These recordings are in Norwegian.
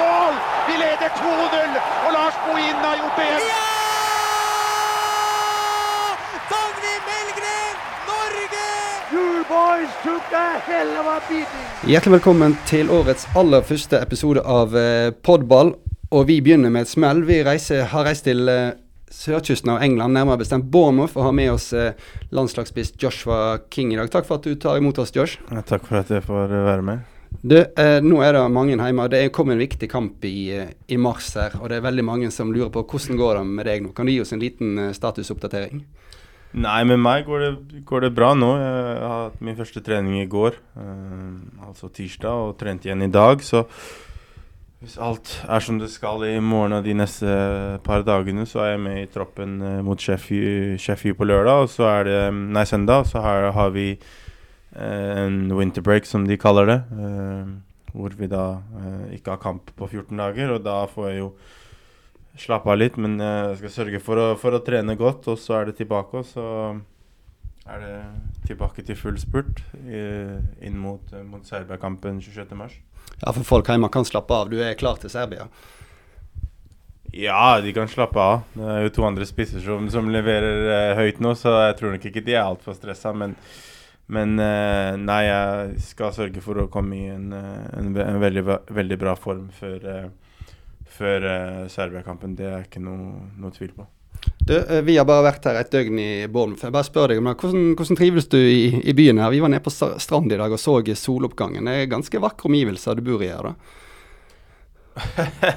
mål! Vi leder 2-0, og Lars Bohinen har gjort det igjen. Ja! Dagny Melgren, Norge! You boys took a hell of a beating. Hjertelig velkommen til årets aller første episode av eh, Podball. Og vi begynner med et smell. Vi reiser, har reist til eh, sørkysten av England, nærmere bestemt Bournemouth, og har med oss eh, landslagsspiss Joshua King i dag. Takk for at du tar imot oss, Josh. Ja, takk for at jeg får eh, være med. Du, eh, nå er det mange hjemme. Det kommet en viktig kamp i, eh, i mars her, og det er veldig mange som lurer på hvordan går det med deg nå. Kan du gi oss en liten eh, statusoppdatering? Nei, med meg går det, går det bra nå. Jeg har hatt min første trening i går, eh, altså tirsdag, og trent igjen i dag. Så hvis alt er som det skal i morgen og de neste par dagene, så er jeg med i troppen eh, mot Sheffield, på lørdag. Og så er det Nei, søndag. Så her har vi eh, en winterbreak, som de kaller det. eh, hvor vi da eh, ikke har kamp på 14 dager, og da får jeg jo slappe av litt, men eh, jeg skal sørge for å, for å trene godt, og så er det tilbake. Og så er det tilbake til full spurt eh, inn mot, eh, mot Serbia-kampen 26.3. Ja, for folk hjemme kan slappe av. Du er klar til Serbia. Ja, de kan slappe av. Det er jo to andre spisser som, som leverer eh, høyt nå, så jeg tror nok ikke de er altfor stressa. Men, men eh, nei, jeg skal sørge for å komme i en, eh, en, en veldig, veldig bra form før, eh, før Serbia-kampen. Det er ikke noe, noe tvil på. Du, vi har bare vært her et døgn i Bournemouth. Jeg bare spør deg om det. Hvordan, hvordan trives du i, i byen her? Vi var nede på strand i dag og så soloppgangen. Det er ganske vakre omgivelser du bor i her, da.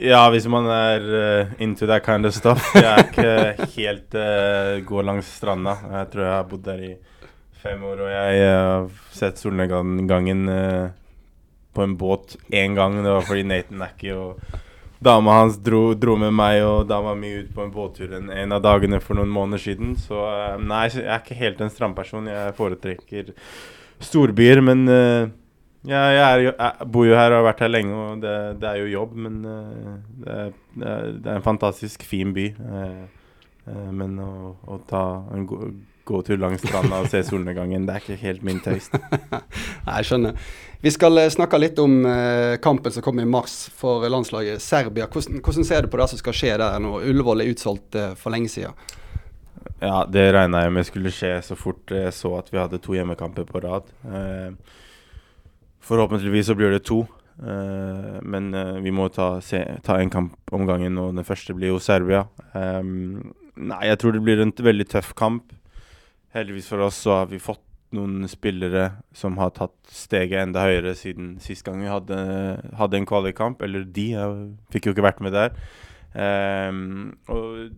Ja, hvis man er uh, into that kind of stuff. Jeg er ikke helt uh, gå langs stranda. Jeg tror jeg har bodd der i fem år, og jeg eh, har sett solnedgangen eh, på en båt én gang. Det var fordi Nathan Nacky og dama hans dro, dro med meg og dama mi ut på en båttur en, en av dagene for noen måneder siden. Så eh, nei, jeg er ikke helt en strandperson. Jeg foretrekker storbyer, men ja, jeg, jo, jeg bor jo her og har vært her lenge, og det, det er jo jobb, men det, er, det, er, en fantastisk fin by. men å, å ta en gå- gåtur langs stranda og se solnedgangen, det er ikke helt min taste. Nei, jeg skjønner. Vi skal eh, snakke litt om eh, kampen som kommer i mars for landslaget Serbia. Hvordan, hvordan ser du på det som skal skje der nå? Ullevål er utsolgt eh, for lenge siden. Ja, det regna jeg med skulle skje så fort jeg så at vi hadde to hjemmekamper på rad. Forhåpentligvis så blir det to. Uh, men uh, vi må ta, se, ta en kamp om gangen, og den første blir jo Serbia. Um, nei, jeg tror det blir en veldig tøff kamp. Heldigvis for oss så har vi fått noen spillere som har tatt steget enda høyere siden sist gang vi hadde, hadde en kvalikkamp. Eller de, jeg fikk jo ikke vært med der. Um, og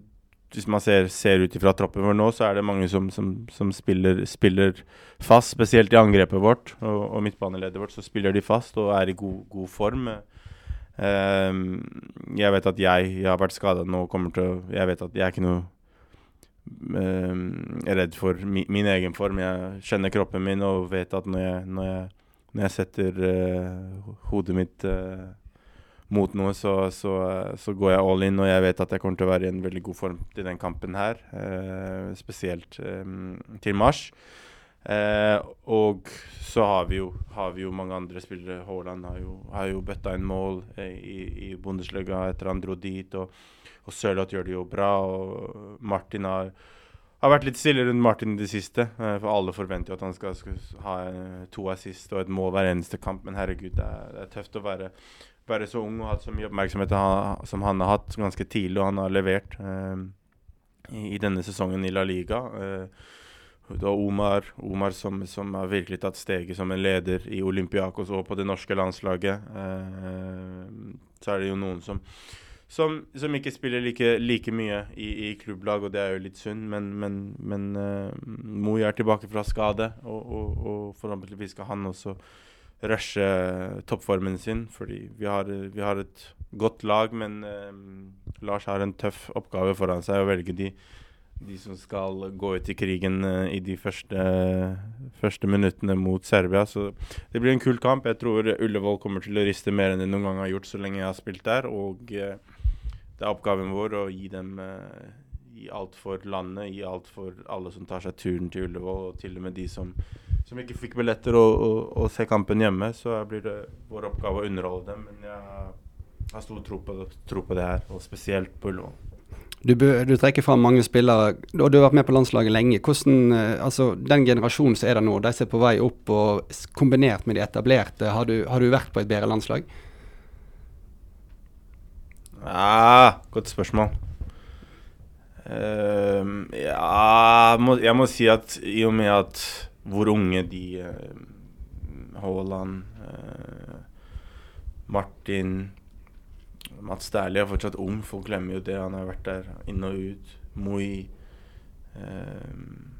hvis man ser, ser ut ifra troppen vår nå, så er det mange som, som, som spiller, spiller fast, spesielt i angrepet vårt og, og midtbaneleddet vårt, så spiller de fast og er i god, god form. Um, jeg vet at jeg, jeg har vært skada nå og kommer til å Jeg vet at jeg er ikke noe redd for mi, min egen form. Jeg kjenner kroppen min og vet at når jeg, når jeg, når jeg setter uh, hodet mitt uh, mot noe, så, så, så går jeg all in, og jeg vet at jeg kommer til å være i en veldig god form til den kampen her. uh, spesielt um, til mars. Eh, og så har vi, jo, har vi jo mange andre spillere. Haaland har jo, har jo bøtta inn mål eh, i, i Bundesliga etter han dro dit. Og, og Sørloth gjør det jo bra. Og Martin har, har vært litt stille rundt Martin i det siste. eh, for alle forventer jo at han skal, skal ha eh, to assist og et mål hver eneste kamp. Men herregud, det er, det er tøft å være være så ung og hatt så mye oppmerksomhet han, som han har hatt ganske tidlig, og han har levert eh, i, i denne sesongen i La Liga. Eh, da Omar, Omar som, som har virkelig tatt steget som en leder i Olympiakos og på det norske landslaget. Eh, så er det jo noen som, som, som ikke spiller like, like mye i, i klubblag, og det er jo litt synd. Men, men, men eh, Moi er tilbake fra skade, og, og, og forhåpentligvis skal han også rushe toppformen sin. Fordi vi har, vi har et godt lag, men eh, Lars har en tøff oppgave foran seg å velge de, de som skal gå ut i krigen eh, i de første, første minuttene mot Serbia. Så det blir en kul kamp. Jeg tror Ullevål kommer til å riste mer enn de noen gang har gjort så lenge jeg har spilt der. Og eh, det er oppgaven vår å gi dem i gi alt for landet, i alt for alle som tar seg turen til Ullevål, og til og med de som som ikke fikk billetter og, og, og se kampen hjemme, så blir det vår oppgave å underholde dem. Men jeg har stor tro på, tro på det her, og spesielt på Ullevål. Du, du trekker fram mange spillere, og du har vært med på landslaget lenge. Hvordan, eh, altså Den generasjonen som er der nå, de ser er på vei opp, og kombinert med de etablerte, har du, har du vært på et bedre landslag? Ja, godt spørsmål. Uh, ja jeg må, jeg må si at i og med at hvor unge de eh, Haaland, uh, Martin Mats Dæhlie er fortsatt ung, folk glemmer jo det. Han har vært der inn og ut. Moi ehm,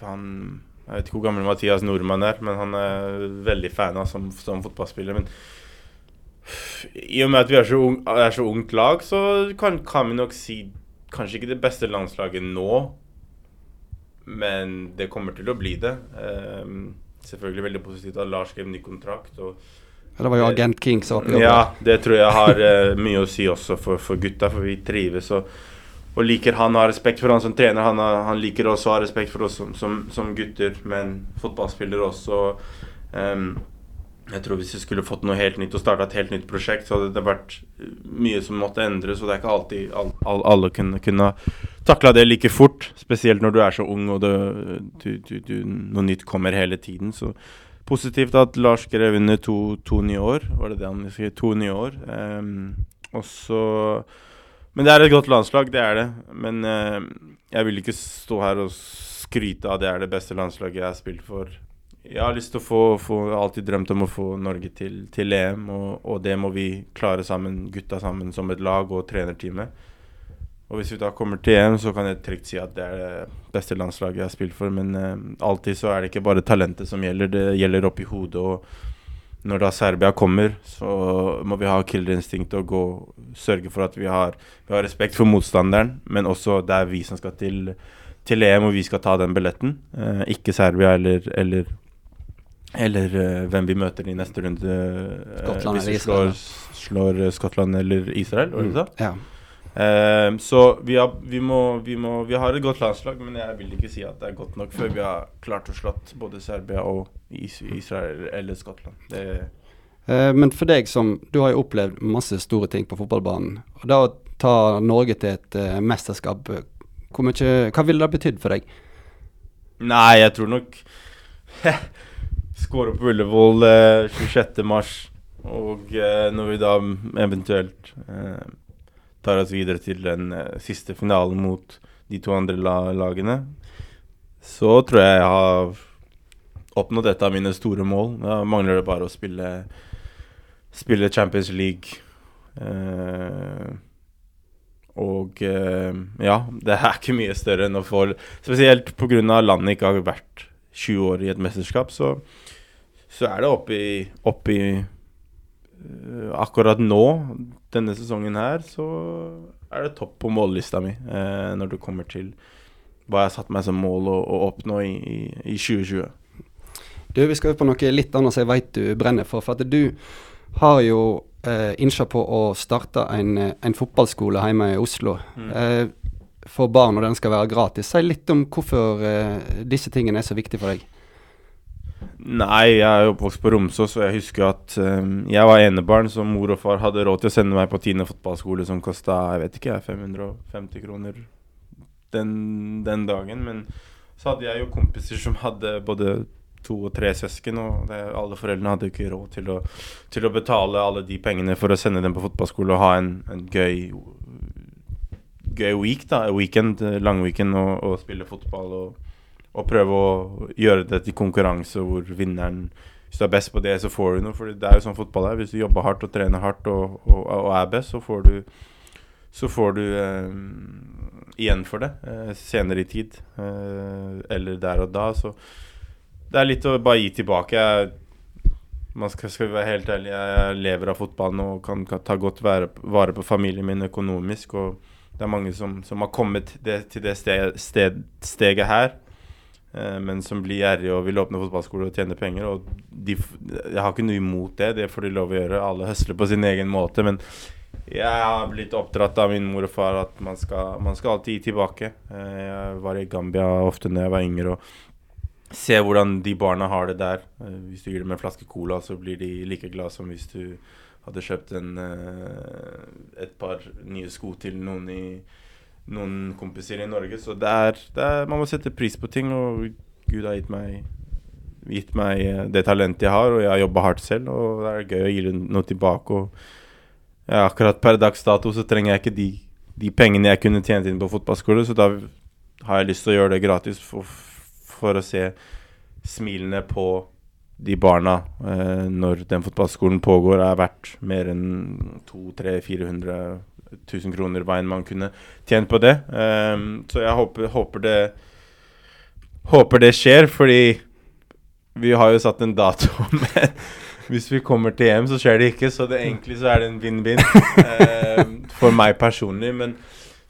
Han Jeg vet ikke hvor gammel Mathias Nordmann er, men han er veldig fan av som, som fotballspiller. Men i og med at vi er så, ung, er så ungt lag, så kan, kan vi nok si kanskje ikke det beste landslaget nå, men det kommer til å bli det. Ehm, selvfølgelig veldig positivt at Lars skrev ny kontrakt. og Det var jo Agent King som var på jobb. ja, det tror jeg har uh, mye å si også for, for gutta, for vi trives og, og liker han og har respekt for han som trener. Han, har, han liker også å ha respekt for oss som, som, som gutter, men fotballspillere også. Um, jeg tror Hvis vi skulle fått noe helt nytt og starta et helt nytt prosjekt, så hadde det vært mye som måtte endres. Og det er ikke alltid all, all, alle kunne, kunne takla det like fort. Spesielt når du er så ung og det, du, du, du, noe nytt kommer hele tiden. Så positivt at Lars skrev under to, to nye år. Var det det han skrev? To nye år. Um, og så Men det er et godt landslag, det er det. Men uh, jeg vil ikke stå her og skryte av det er det beste landslaget jeg har spilt for. Jeg har lyst til å få, få alltid drømt om å få Norge til, til EM, og, og det må vi klare sammen, gutta sammen som et lag og trenerteamet. Og hvis vi da kommer til EM, så kan jeg trygt si at det er det beste landslaget jeg har spilt for. Men eh, alltid så er det ikke bare talentet som gjelder, det gjelder oppi hodet. Og når da Serbia kommer, så må vi ha killerinstinktet og gå sørge for at vi har, vi har respekt for motstanderen, men også det er vi som skal til, til EM, og vi skal ta den billetten. Eh, ikke Serbia eller, eller eller uh, hvem vi møter i neste runde. Uh, Skottland hvis vi slår, slår Skottland eller Israel, var det du sa? Ja. Eh, så vi har, vi, må, vi, må, vi har et godt landslag, men jeg vil ikke si at det er godt nok før vi har klart å slått både Serbia og Israel eller Skottland. Det, Eh, Men for deg som Du har jo opplevd masse store ting på fotballbanen. Og da å ta Norge til et eh, mesterskap, mye, hva ville det betydd for deg? nei, jeg tror nok Skåre på Ullevål eh, 26.3, og eh, når vi da eventuelt tar oss videre til den eh, siste finalen mot de to andre la lagene, så tror jeg jeg har oppnådd et av mine store mål. Da mangler det bare å spille, spille Champions League. Eh, og eh, ja, det er ikke mye større enn å få Spesielt pga. landet ikke har vært 20 år i et mesterskap, så, så er det oppi, oppi Akkurat nå, denne sesongen her, så er det topp på mållista mi eh, når det kommer til hva jeg har satt meg som mål å, å oppnå i, i, i 2020. Du, Vi skal over på noe litt annet som jeg vet du brenner for. For at du har jo eh, innsja på å starte en, eh, en fotballskole hjemme i Oslo. Eh, for barn, og den skal være gratis. Si litt om hvorfor eh, disse tingene er så viktige for deg. Nei, jeg er oppvokst på Romsås, og jeg husker at um, jeg var enebarn, så mor og far hadde råd til å sende meg på Tine fotballskole, som kosta jeg vet ikke, 550 kroner den, den dagen. Men så hadde jeg jo kompiser som hadde både to og tre søsken, og det, alle foreldrene hadde ikke råd til å, til å betale alle de pengene for å sende dem på fotballskole og ha en, en gøy gøy week, da, weekend, langweekend, og, og spille fotball. og og prøve å gjøre det til konkurranse hvor vinneren Hvis du er best på det, så får du noe. For det er jo sånn fotball er. Hvis du jobber hardt og trener hardt og, og, og er best, så får du, så får du eh, igjen for det eh, senere i tid. Eh, eller der og da. Så det er litt å bare gi tilbake. Jeg, man skal, skal være helt ærlig, jeg lever av fotballen og kan, kan ta godt vare, vare på familien min økonomisk. Og det er mange som, som har kommet det, til det sted, sted, steget her men som blir gjerrige og vil åpne fotballskole og tjene penger. Og de, jeg har ikke noe imot det, det får de lov å gjøre. Alle høsler på sin egen måte. Men jeg har blitt oppdratt av min mor og far at man skal, man skal alltid gi tilbake. Eh, jeg var i Gambia ofte når jeg var yngre, og se hvordan de barna har det der. Eh, hvis du gir dem en flaske cola, så blir de like glad som hvis du hadde kjøpt en, eh, et par nye sko til noen, i, noen kompiser i Norge. Så det er, det er, man må sette pris på ting, og Gud har gitt meg, gitt meg eh, det talentet jeg har, og jeg har jobba hardt selv, og det er gøy å gi noe tilbake. og ja, akkurat per dags dato så trenger jeg ikke de, de pengene jeg kunne tjent inn på fotballskole, så da har jeg lyst til å gjøre det gratis for, for å se smilene på de barna eh, når den fotballskolen pågår, er verdt mer enn 200 000-400 000 kroner hva enn man kunne tjent på det. Um, så jeg håper, håper, det Håper det skjer, fordi vi har jo satt en dato. Men hvis vi kommer til EM, så skjer det ikke. Så det, egentlig så er det en vinn-vinn um, for meg personlig. Men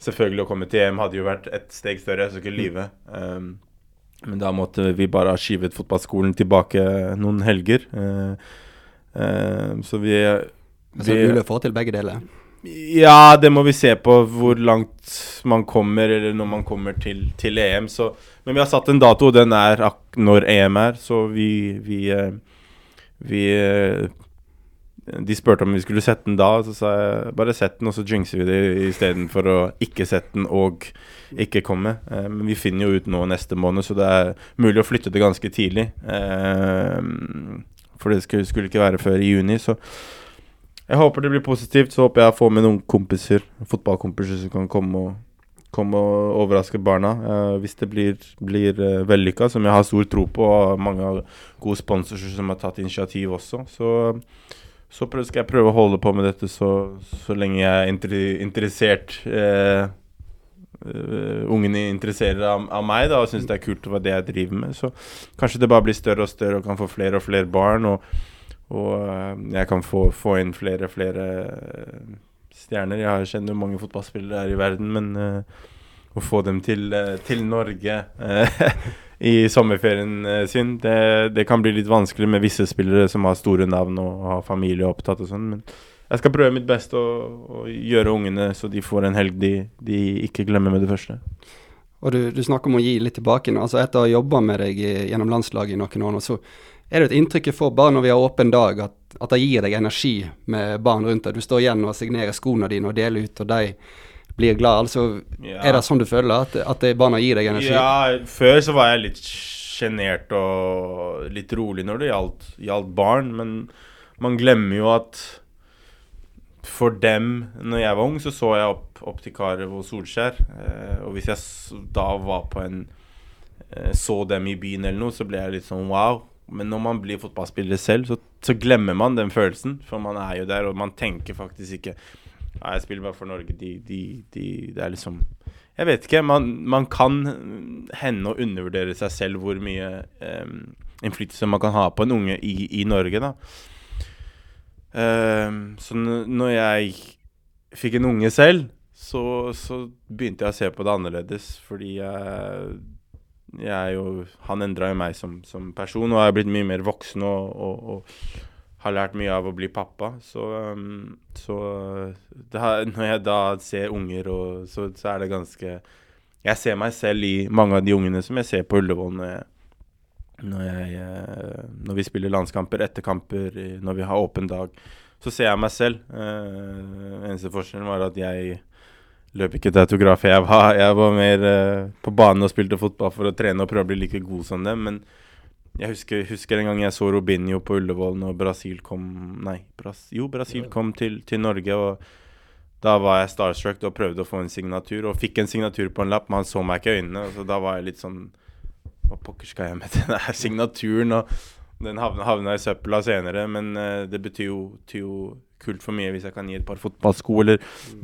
selvfølgelig å komme til EM hadde jo vært et steg større. Jeg skal ikke lyve. Um, men da måtte vi bare ha skyvet fotballskolen tilbake noen helger. Uh, uh, så vi, vi Så du er mulig å få til begge deler? Ja, det må vi se på hvor langt man kommer, eller når man kommer til, til EM. Så, men vi har satt en dato, og den er når EM er. Så vi, vi, eh, vi De spurte om vi skulle sette den da, så sa jeg bare sett den, og så jinxer vi det istedenfor å ikke sette den og ikke komme. Eh, men vi finner jo ut nå neste måned, så det er mulig å flytte det ganske tidlig. Eh, for det skulle ikke være før i juni, så jeg håper det blir positivt. Så håper jeg å få med noen kompiser, fotballkompiser som kan komme og, komme og overraske barna. Uh, hvis det blir, blir uh, vellykka, som jeg har stor tro på, og mange gode sponsorer som har tatt initiativ også. Så, så skal jeg prøve å holde på med dette så, så lenge jeg er inter interessert. Uh, uh, ungene interesserer av, av, meg da, og syns det er kult hva det jeg driver med. Så kanskje det bare blir større og større og kan få flere og flere barn. Og, og uh, jeg kan få, få, inn flere og flere uh, stjerner. Jeg kjenner jo mange fotballspillere her i verden, men å få dem til, til Norge i sommerferien sin, det, det, kan bli litt vanskelig med visse spillere som har store navn og har familie opptatt og sånn. men jeg skal prøve mitt beste å, gjøre ungene så de får en helg de, de ikke glemmer med det første. Og du, du, snakker om å gi litt tilbake. altså Etter å ha jobba med deg gjennom landslaget i noen år, så er det et inntrykk jeg får bare når vi har åpen dag, at, at det gir deg energi med barn rundt deg. Du står igjen og signerer skoene dine og deler ut, og de blir glad. Altså, ja. Er det sånn du føler, at, at barna gir deg energi? Ja, før så var jeg litt sjenert og litt rolig når det gjaldt, gjaldt barn, men man glemmer jo at for dem Når jeg var ung, så så jeg opp, opp til Karev og Solskjær. Eh, og hvis jeg da var på en eh, Så dem i byen eller noe, så ble jeg litt sånn wow. Men når man blir fotballspiller selv, så, så, glemmer man den følelsen. For man er jo der, og man tenker faktisk ikke ja, jeg spiller bare for Norge. De, de, de, det er liksom Jeg vet ikke. Man, man kan hende å undervurdere seg selv hvor mye eh, innflytelse man kan ha på en unge i, i Norge. da Uh, så når jeg fikk en unge selv, så, så, begynte jeg å se på det annerledes. Fordi jeg jo Han endra jo meg som, som, person, og jeg er blitt mye mer voksen og, og, og, har lært mye av å bli pappa. Så, um, så da, når jeg da ser unger, og, så, så, er det ganske Jeg ser meg selv i mange av de ungene som jeg ser på Ullevål når jeg når, jeg, eh, når, vi spiller landskamper, etterkamper, når vi har åpen dag, så ser jeg meg selv. Uh, eneste forskjellen var at jeg løp ikke til autograf. Jeg var, jeg var mer uh, på banen og spilte fotball for å trene og prøve å bli like god som dem. Men jeg husker, husker en gang jeg så Robinho på Ullevål når Brasil kom Nei, Bras, jo, Brasil kom til, til Norge. og da var jeg starstruck og prøvde å få en signatur, og fikk en signatur på en lapp, men han så meg ikke i øynene. Så da var jeg litt sånn hva pokker skal jeg med den der signaturen? Og den havna, havna i søpla senere, men uh, det betyr jo, betyr jo, kult for mye hvis jeg kan gi et par fotballsko eller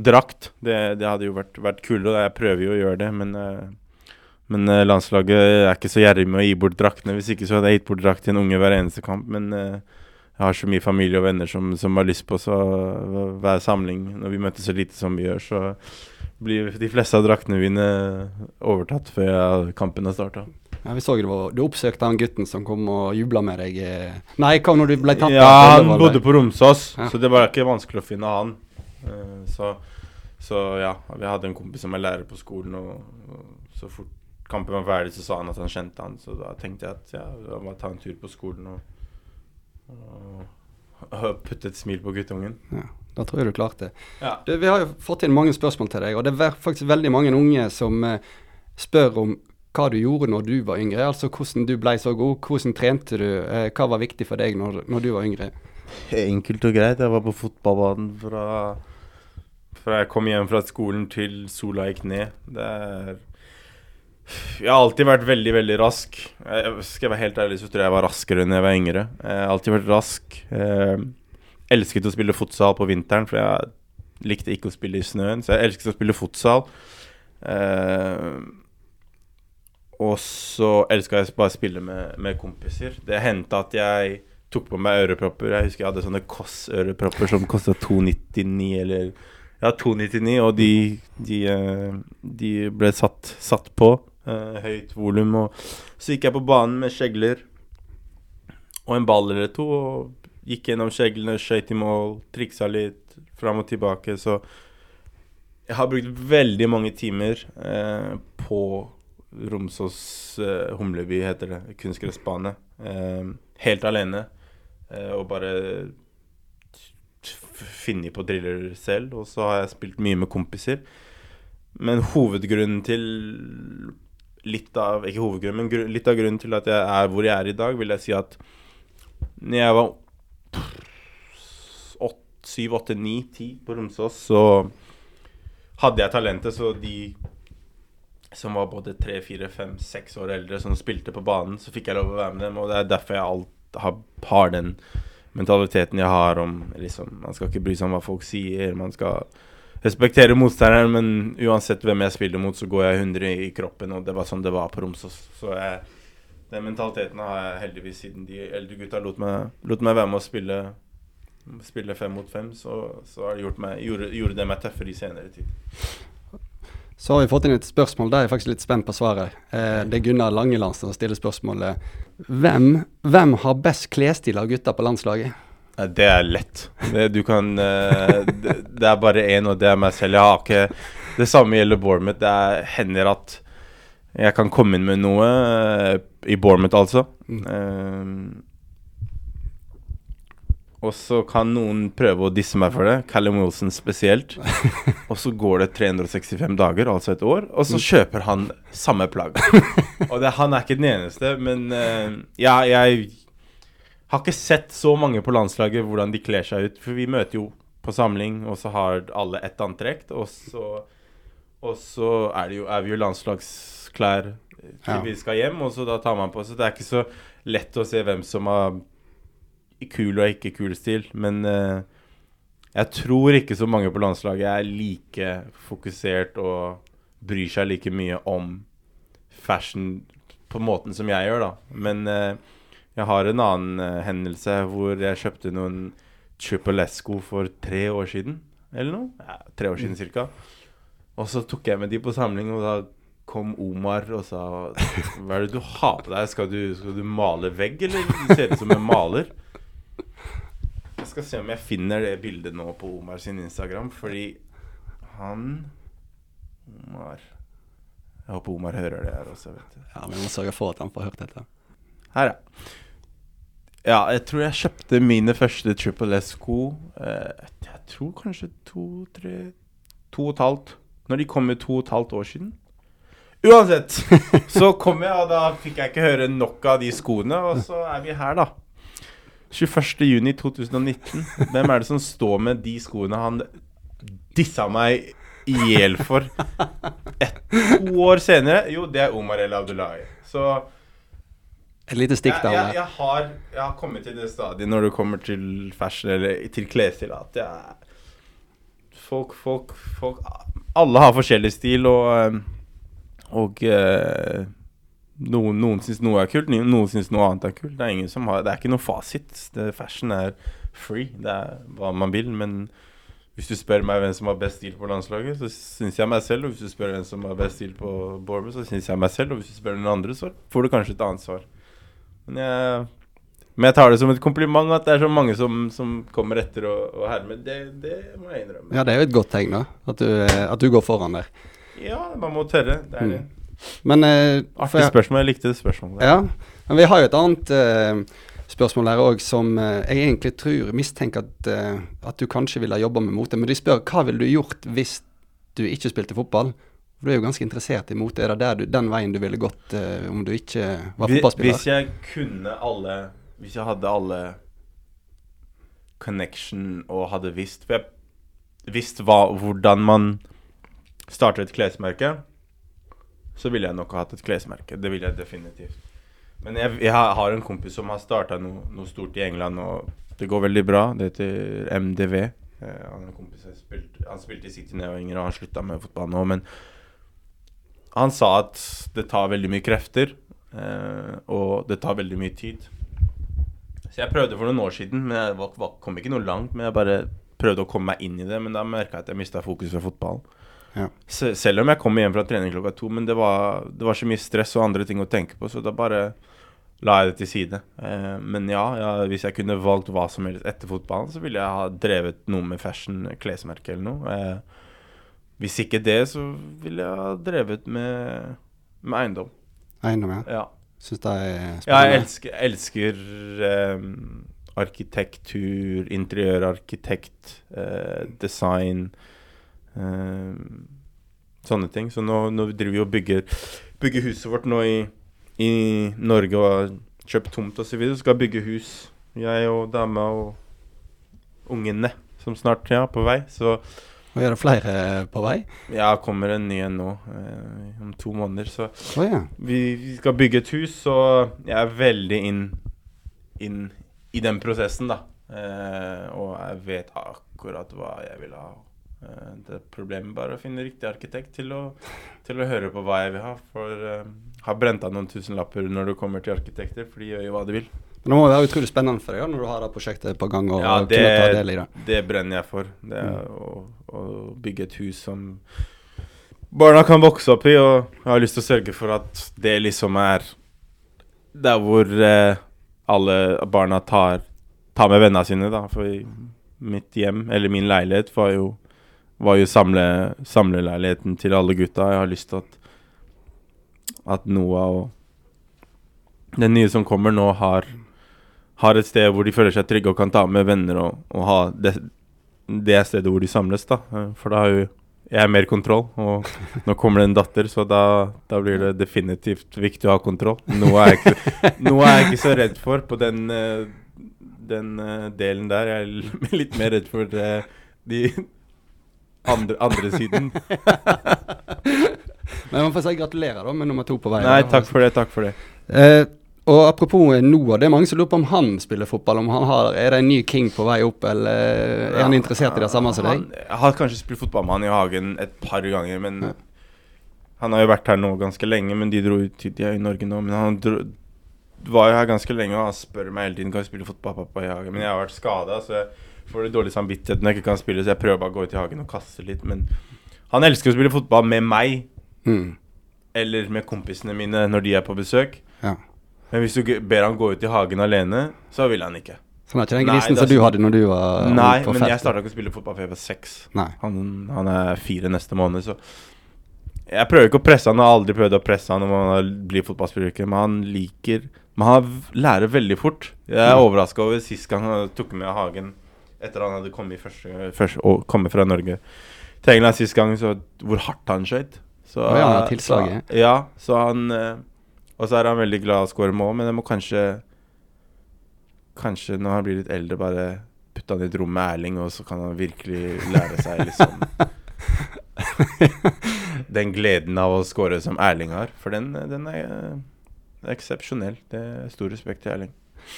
drakt. Det, det hadde jo vært, vært kult, og jeg prøver jo å gjøre det, men, uh, men uh, landslaget er ikke så gjerrig med å gi bort draktene. Hvis ikke så hadde jeg gitt bort drakt til en unge hver eneste kamp, men jeg har så mye familie og venner som, som har lyst på så hver samling, når vi møtes så lite som vi gjør, så blir de fleste av draktene mine overtatt før kampen har starta. Ja, Vi så det var, Du oppsøkte han gutten som kom og jubla med deg. Eh. Nei, hva når du ble tatt Ja, han bodde på Romsås, ja. så det var ikke vanskelig å finne han. Uh, så, så, ja, vi hadde en kompis som er lærer på skolen, og, og så fort kampen var ferdig, så sa han at han kjente han. Så da tenkte jeg at ja, da må ta en tur på skolen og, og, og putte et smil på guttungen. Ja, da tror jeg du klarte det. Ja. Du, vi har jo fått inn mange spørsmål til deg, og det er faktisk veldig mange unge som eh, spør om hva du gjorde når du var yngre. Altså hvordan du ble så god. Hvordan trente du? Eh, hva var viktig for deg når, når du var yngre? Enkelt og greit. Jeg var på fotballbanen fra, fra jeg kom hjem fra skolen til sola gikk ned. Det er Jeg har alltid vært veldig, veldig rask. Jeg, skal jeg være helt ærlig, så tror jeg jeg var raskere enn jeg var yngre. Jeg har alltid vært rask. Jeg elsket å spille futsal på vinteren, for jeg likte ikke å spille i snøen. Så jeg elsket å spille futsal. Eh, og så elska jeg bare å spille med, med kompiser. Det hendte at jeg tok på meg ørepropper. Jeg husker jeg hadde sånne Koss-ørepropper som kosta 299 eller Ja, 299, og de, de, eh, de ble satt, satt på. Uh, høyt volum. Og så gikk jeg på banen med skjegler og en ball eller to. Og gikk gjennom skjeglene, skøyt i mål, triksa litt fram og tilbake. Så jeg har brukt veldig mange timer uh, på Romsås eh, Humleby, heter det. Kunstgressbane. Eh, helt alene. Eh, og bare funnet på driller selv. Og så har jeg spilt mye med kompiser. Men hovedgrunnen til Litt av Ikke hovedgrunnen, men grunn, litt av grunnen til at jeg er hvor jeg er i dag, vil jeg si at når jeg var 7, 8, 9, 10 på Romsås, så hadde jeg talentet, så de som var både 3, 4, 5, 6 år eldre, som spilte på banen, så fikk jeg lov å være med dem. Og det er derfor jeg alt har, har den mentaliteten jeg har om liksom Man skal ikke bry seg om hva folk sier, man skal respektere motstanderen, men uansett hvem jeg spiller mot, så går jeg 100 i kroppen, og det var sånn det var på Romsås. Så jeg, den mentaliteten har jeg heldigvis siden de eldre gutta lot meg, lot meg være med å spille Spille fem mot fem, så, så har det gjort meg, gjorde, gjorde det meg tøffere i senere tid. Så har vi fått inn et spørsmål, der er faktisk litt spent på svaret. Eh, det er Gunnar Langelandsen som stiller spørsmålet hvem, hvem har best klesstil av gutta på landslaget? Det er lett. Det, du kan eh, det, det er bare én, og det er meg selv. Jeg har ikke Det samme gjelder Bournemouth. Det er, hender at jeg kan komme inn med noe eh, i Bournemouth, altså. Eh, og så kan noen prøve å disse meg for det. Callum Wilson spesielt. Og så går det 365 dager, altså et år, og så kjøper han samme plagg. Og det, han er ikke den eneste, men uh, ja, jeg har ikke sett så mange på landslaget hvordan de kler seg ut. For vi møter jo på samling, og så har alle ett antrekk. Og så, og så er, det jo, er vi jo landslagsklær til Ja. vi skal hjem, og så da tar man på. Så det er ikke så lett å se hvem som har kul og ikke kul stil. Men eh, jeg tror ikke så mange på landslaget er like fokusert og bryr seg like mye om fashion på måten som jeg gjør, da. Men eh, jeg har en annen eh, hendelse hvor jeg kjøpte noen Triple S-sko for tre år siden. Eller noe? Ja, tre år siden cirka. Og så tok jeg med de på samling, og da kom Omar og sa Hva er det du har på deg? Skal du, skal du male vegg, eller? Du ser ut som en maler. Jeg skal se om jeg finner det bildet nå på Omar sin Instagram, fordi han Omar Jeg håper Omar hører det her også, vet du. Ja, Vi må sørge for at han får hørt dette. Her, ja. Ja, jeg tror jeg kjøpte mine første Triple S-sko eh, Jeg tror kanskje to, tre To og et halvt. Når de kom med to og et halvt år siden. Uansett, så kom jeg, og da fikk jeg ikke høre nok av de skoene, og så er vi her, da. 21.6.2019. Hvem er det som står med de skoene han dissa meg i hjel for? Et, to år senere Jo, det er Omar El Abdullahi. Så Et lite stikk jeg, der. jeg, jeg, har, jeg har kommet til det stadiet når det kommer til fashion eller til klesstil at jeg Folk, folk, folk Alle har forskjellig stil, og, og eh, noen, noen syns noe er kult, noen syns noe annet er kult. Det er ingen som har Det er ikke noe fasit. Det, fashion er free. Det er hva man vil. Men hvis du spør meg hvem som har best stil på landslaget, så syns jeg meg selv. Og hvis du spør hvem som har best stil på Borber, så syns jeg meg selv. Og hvis du spør noen andre, så får du kanskje et annet svar. Men jeg, men jeg tar det som et kompliment at det er så mange som, som kommer etter og, og hermer. Det, det må jeg innrømme. Ja, det er jo et godt tegn, da. At du, at du går foran der. Ja, man må tørre. Det er det. Men, eh, Artig jeg- spørsmål. Jeg likte det spørsmålet. Ja, men vi har jo et annet eh, spørsmål her òg, som eh, jeg egentlig tror mistenker at, at du kanskje ville ha jobba med mote. Men de spør hva ville du gjort hvis du ikke spilte fotball? Du er jo ganske interessert i mote. Er det du, den veien du ville gått uh, om du ikke var fotballspiller? Hvis jeg kunne alle Hvis jeg hadde alle connection og hadde visst For jeg visste hva, hvordan man starter et klesmerke, så ville jeg nok ha hatt et klesmerke. Det ville jeg definitivt. Men jeg, jeg har en kompis som har starta noe, noe stort i England, og det går veldig bra. Det heter MDV. Eh, han kompis jeg spilte, han spilte i City da jeg var yngre, og han slutta med fotball nå. Men han sa at det tar veldig mye krefter, eh, og det tar veldig mye tid. Så jeg prøvde for noen år siden, men jeg kom ikke noe langt. Men jeg bare prøvde å komme meg inn i det, men da merka jeg at jeg mista fokus fra fotballen. Ja. Selv om jeg kom hjem fra trening klokka to, men det var, det var så mye stress og andre ting å tenke på, så da bare la jeg det til side. Eh, men ja, ja, hvis jeg kunne valgt hva som helst etter fotballen, så ville jeg ha drevet noe med fashion, klesmerke eller noe. Eh, hvis ikke det, så ville jeg ha drevet med, med eiendom. Eiendom, ja. Ja. Syns det er Ja, spennende. jeg elsker, elsker eh, arkitektur, interiørarkitekt, eh, design Sånne ting. Så nå, nå driver vi og bygger, bygger huset vårt nå i, i Norge og har kjøpt tomt osv. Skal bygge hus, jeg og dama og ungene, som snart ja, på vei. Så Og er det flere på vei? ja, kommer en ny en nå eh, om to måneder. Så oh, ja. vi, vi skal bygge et hus, så jeg er veldig inn, inn i den prosessen, da. Eh, og jeg vet akkurat hva jeg vil ha. Eh, det er problemet bare å finne riktig arkitekt til å, til å høre på hva jeg vil ha. For uh, har brent av noen tusenlapper når du kommer til arkitekter, for de gjør jo hva de vil. Men det må være utrolig spennende for deg ja, når du har det prosjektet på gang og Ja, kunne ta del i det, det. det brenner jeg for. Det er å, å bygge et hus som barna kan vokse opp i, og jeg har lyst til å sørge for at det liksom er der hvor uh, alle barna tar, tar med vennene sine, da. For mitt hjem, eller min leilighet, var jo, var jo samle, samleleiligheten til alle gutta. Jeg har lyst til at, at Noah og den nye som kommer nå, har har et sted hvor de føler seg trygge og kan ta med venner og, og ha det, det er stedet hvor de samles, da. Eh, For da har jo jeg mer kontroll, og nå kommer det en datter, så da, da blir det definitivt viktig å ha kontroll. Noe er jeg ikke, er jeg ikke så redd for på den, eh, den eh, delen der. Jeg er litt mer redd for det, de andre, andre siden. Men man får si gratulerer da med nummer to på vei. Nei, takk for det, takk for det. Eh, og apropos Noah, det er mange som lurer på om han spiller fotball. Om han har, Er det en ny king på vei opp, eller er han interessert i det samme som deg? Han jeg har kanskje spilt fotball med han i hagen et par ganger, men Han har jo vært her nå ganske lenge, men de dro ut De er i Norge nå, men han dro, var jo her ganske lenge, og han spør meg hele tiden Kan jeg spille fotball pappa i hagen. Men jeg har vært skada, så jeg får dårlig samvittighet når jeg ikke kan spille, så jeg prøver bare å gå ut i hagen og kaste litt. Men han elsker å spille fotball med meg, Mm. eller med kompisene mine når de er på besøk. Ja. Men hvis du ber han gå ut i hagen alene, så vil han ikke. Så han er ikke den Nei, grisen som du hadde når du var Nei, på men jeg starta ikke å spille fotball før jeg var seks. Nei. Han, han er fire neste måned, så Jeg prøver ikke å presse han, jeg har aldri prøvd å presse han om han blir fotballspiller, men han liker Men han lærer veldig fort. Jeg er Mm. overraska over sist gang han tok med Hagen etter han hadde kommet, første, første, og kommet fra Norge til England sist gang, så hvor hardt han skøyt. Så, Å ja, tilslaget. Så, ja, så han eh, Og så er han veldig glad i å skåre mål, men jeg må kanskje Kanskje når han blir litt eldre, bare putte han i et rom med Erling, og så kan han virkelig lære seg liksom Den gleden av å score som Erling har. For den, den er eh, eksepsjonell. Det er stor respekt til Erling.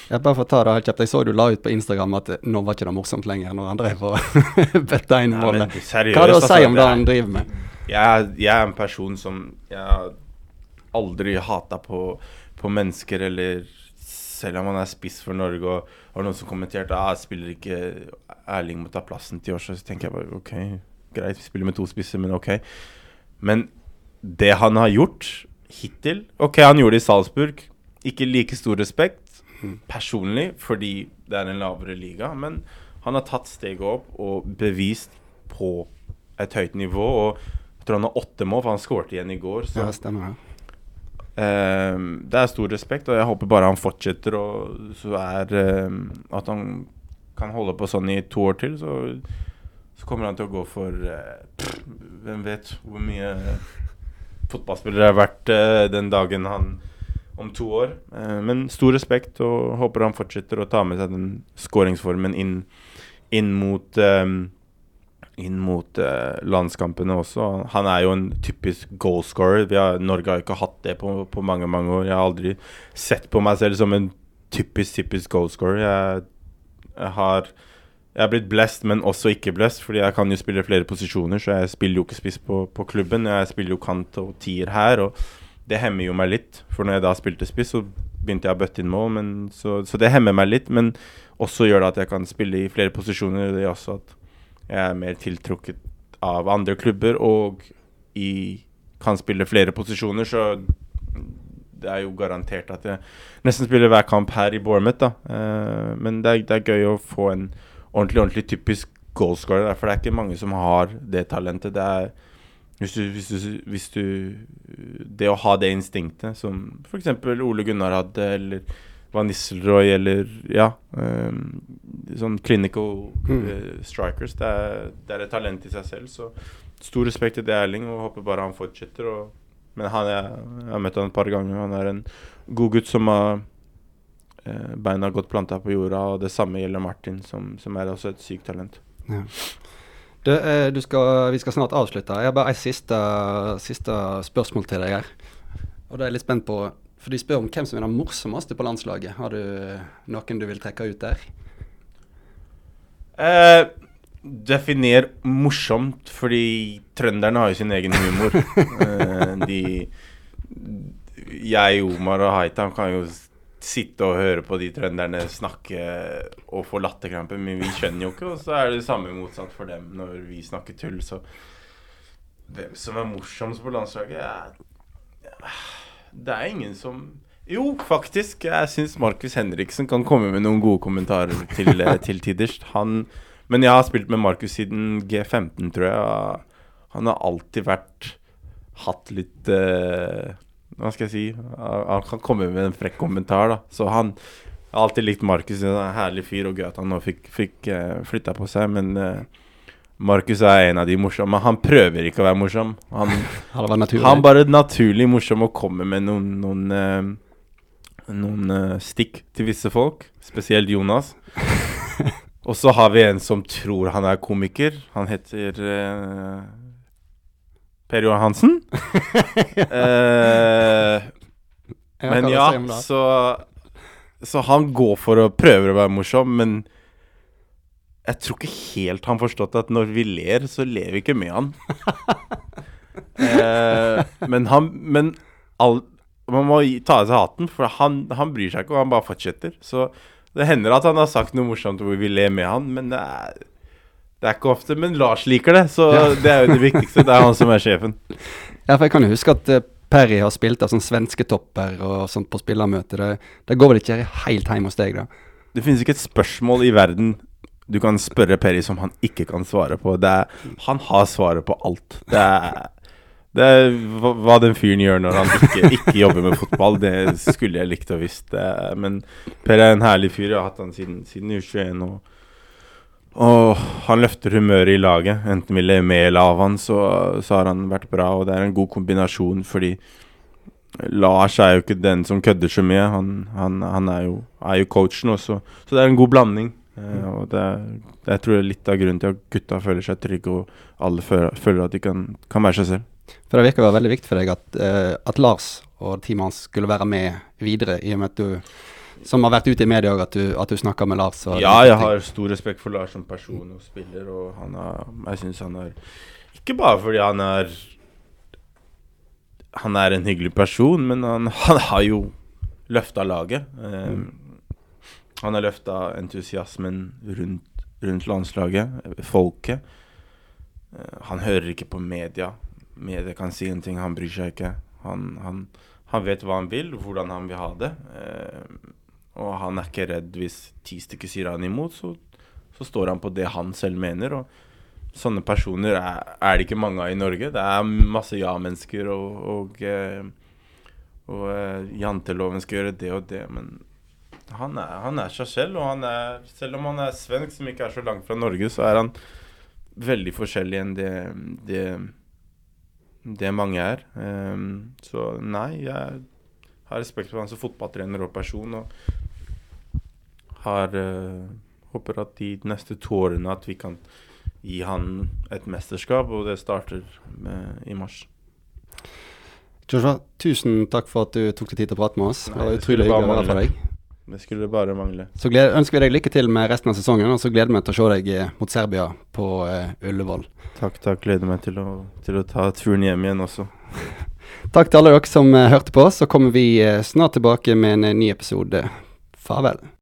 Jeg bare for ta det helt kjapt. Jeg så du la ut på Instagram at eh, nå var ikke det morsomt lenger når han drev og bøtta inn målet. Hva har du å si om det er- han driver med? Jeg, er- jeg er en person som Jeg aldri hata på, på mennesker, eller selv om han er spiss for Norge, og det var noen som kommenterte ah, spiller ikke Erling må ta plassen til Joshua, så tenker jeg bare OK, greit, vi spiller med to spisser, men OK. Men det han har gjort hittil OK, han gjorde det i Salzburg. Ikke like stor respekt personlig, fordi det er en lavere liga, men han har tatt steget opp og bevist på et høyt nivå. Og jeg tror han har åtte mål, for han skårte igjen i går. Så Ja, stemmer det. eh, det er stor respekt, og jeg håper bare han fortsetter, og så er eh, At han kan holde på sånn i to år til, så, så kommer han til å gå for eh, pff, Hvem vet hvor mye fotballspillere har vært eh, den dagen han om to år. Eh, men stor respekt, og håper han fortsetter å ta med seg den skåringsformen inn, inn mot um, inn mot eh, landskampene også. Han er jo en typisk goalscorer. Har, Norge har ikke hatt det på, på mange mange år. Jeg har aldri sett på meg selv som en typisk typisk goalscorer. Jeg, jeg har jeg er blitt blessed, men også ikke blessed, fordi jeg kan jo spille flere posisjoner. Så jeg spiller jo ikke spiss på, på klubben. Jeg spiller jo kant og tier her, og det hemmer jo meg litt. For når jeg da spilte spiss, så begynte jeg å bøtte inn mål, men, så, så det hemmer meg litt. Men også gjør det at jeg kan spille i flere posisjoner. Det gjør også at jeg er mer tiltrukket av andre klubber og i, kan spille flere posisjoner, så det er jo garantert at jeg nesten spiller hver kamp her i Bournemouth, da. Eh, men det er, det er gøy å få en ordentlig, ordentlig typisk goalscorer, for det er ikke mange som har det talentet. Det er hvis du, hvis, du, hvis du Det å ha det instinktet, som f.eks. Ole Gunnar hadde, eller Van Nisselrooy, eller ja um, Sånn clinical mm. strikers. Det er, det er et talent i seg selv, så stor respekt til det Erling, og håper bare han fortsetter. Og, men han jeg, jeg har møtt han et par ganger. Han er en god gutt som har eh, beina godt planta på jorda, og det samme gjelder Martin, som, som er også et sykt talent. Ja. Du, eh, du skal, vi skal snart avslutte. Jeg har bare et siste, siste spørsmål til deg her. Og da er jeg litt spent på For de spør om hvem som er den morsomste på landslaget. Har du noen du vil trekke ut der? Eh, definer morsomt, fordi trønderne har jo sin egen humor. eh, de Jeg, Omar og Haitam kan jo sitte og høre på de trønderne snakke og få latterkrampe, men vi skjønner jo ikke, og så er det samme motsatt for dem når vi snakker tull, så Hvem som er morsomst på landslaget Ja, Det er ingen som Jo, faktisk. Jeg syns Markus Henriksen kan komme med noen gode kommentarer til, eh, til tiders. Han Men jeg har spilt med Markus siden G15, tror jeg. Han har alltid vært Hatt litt eh, Hva skal jeg si? Han kan komme med en frekk kommentar, da. Så han har alltid likt Markus. En herlig fyr, og gøy at han nå fikk, fikk uh, flytta på seg. Men uh, Markus er en av de morsomme. Han prøver ikke å være morsom. Han, han, han bare naturlig morsom og kommer med noen, noen, uh, noen uh, stikk til visse folk. Spesielt Jonas. og så har vi en som tror han er komiker. Han heter eh, Per Johan Hansen. eh, Ja, men ja, så Så han går for å prøve å være morsom, men jeg tror ikke helt han forstått at når vi ler, så ler vi ikke med han. eh, men han Men all, man må ta av seg hatten, for han, han bryr seg ikke, og han bare fortsetter. Så det hender at han har sagt noe morsomt hvor vi ler med han, men det er, det er ikke ofte. Men Lars liker det, så Ja. det er jo det viktigste. Det er han som er sjefen. Ja, for jeg kan jo huske at eh, Perry har spilt av sånn svensketopper og sånt på spillermøte. Det, det går vel ikke helt hjem hos deg, da? Det finnes ikke et spørsmål i verden du kan spørre Perry som han ikke kan svare på. Det er, han har svaret på alt. Det er, det er hva, den fyren gjør når han ikke, ikke jobber med fotball, det skulle jeg likt å visst. Men Per er en herlig fyr. Jeg har hatt han siden, siden U21. Og, og han løfter humøret i laget. Enten vi ler med eller av han, så, så har han vært bra. Og det er en god kombinasjon, fordi Lars er jo ikke den som kødder så mye. Han, han, han er, jo, er jo coachen også. Så det er en god blanding. Eh, og det, er, det er, tror jeg litt av grunnen til at gutta føler seg trygge, og alle føler, føler at de kan, kan være seg selv. For det virker å være veldig viktig for deg at, uh, at Lars og teamet hans skulle være med videre, i og med at du, som har vært ute i media òg, at, du- at du snakker med Lars. Ja, jeg har stor respekt for Lars som person og spiller, og han er, jeg syns han er Ikke bare fordi han er Han er en hyggelig person, men han, han har jo løfta laget. Eh, Han har løfta entusiasmen rundt, rundt landslaget, folket. Eh, han hører ikke på media. Media kan si en ting, han bryr seg ikke. Han, han, han vet hva han vil, hvordan han vil ha det. Eh, og han er ikke redd hvis ti stykker sier han imot, så, så står han på det han selv mener. Og sånne personer er, er det ikke mange av i Norge. Det er masse ja-mennesker, og, og, og, og eh, janteloven skal gjøre det og det, men han er, han er seg selv, og er, selv om han er svensk, som ikke er så langt fra Norge, så er han veldig forskjellig enn det, det, det mange er. Um, så nei, jeg har respekt for han som fotballtrener og person, og har eh, håper at de neste to årene at vi kan gi han et mesterskap, og det starter med, i mars. Joshua, tusen takk for at du tok deg tid til å prate med oss. Nei, det skulle utrolig hyggelig å være for deg. Det skulle bare mangle. Så gled, ønsker vi deg lykke til med resten av sesongen, og så gleder vi oss til å se deg eh, mot Serbia på uh, Ullevål. Takk, takk. Gleder meg til å, til å ta turen hjem igjen også. Takk til alle dere som uh, hørte på. Så kommer vi uh, snart tilbake med en ny episode. Farvel.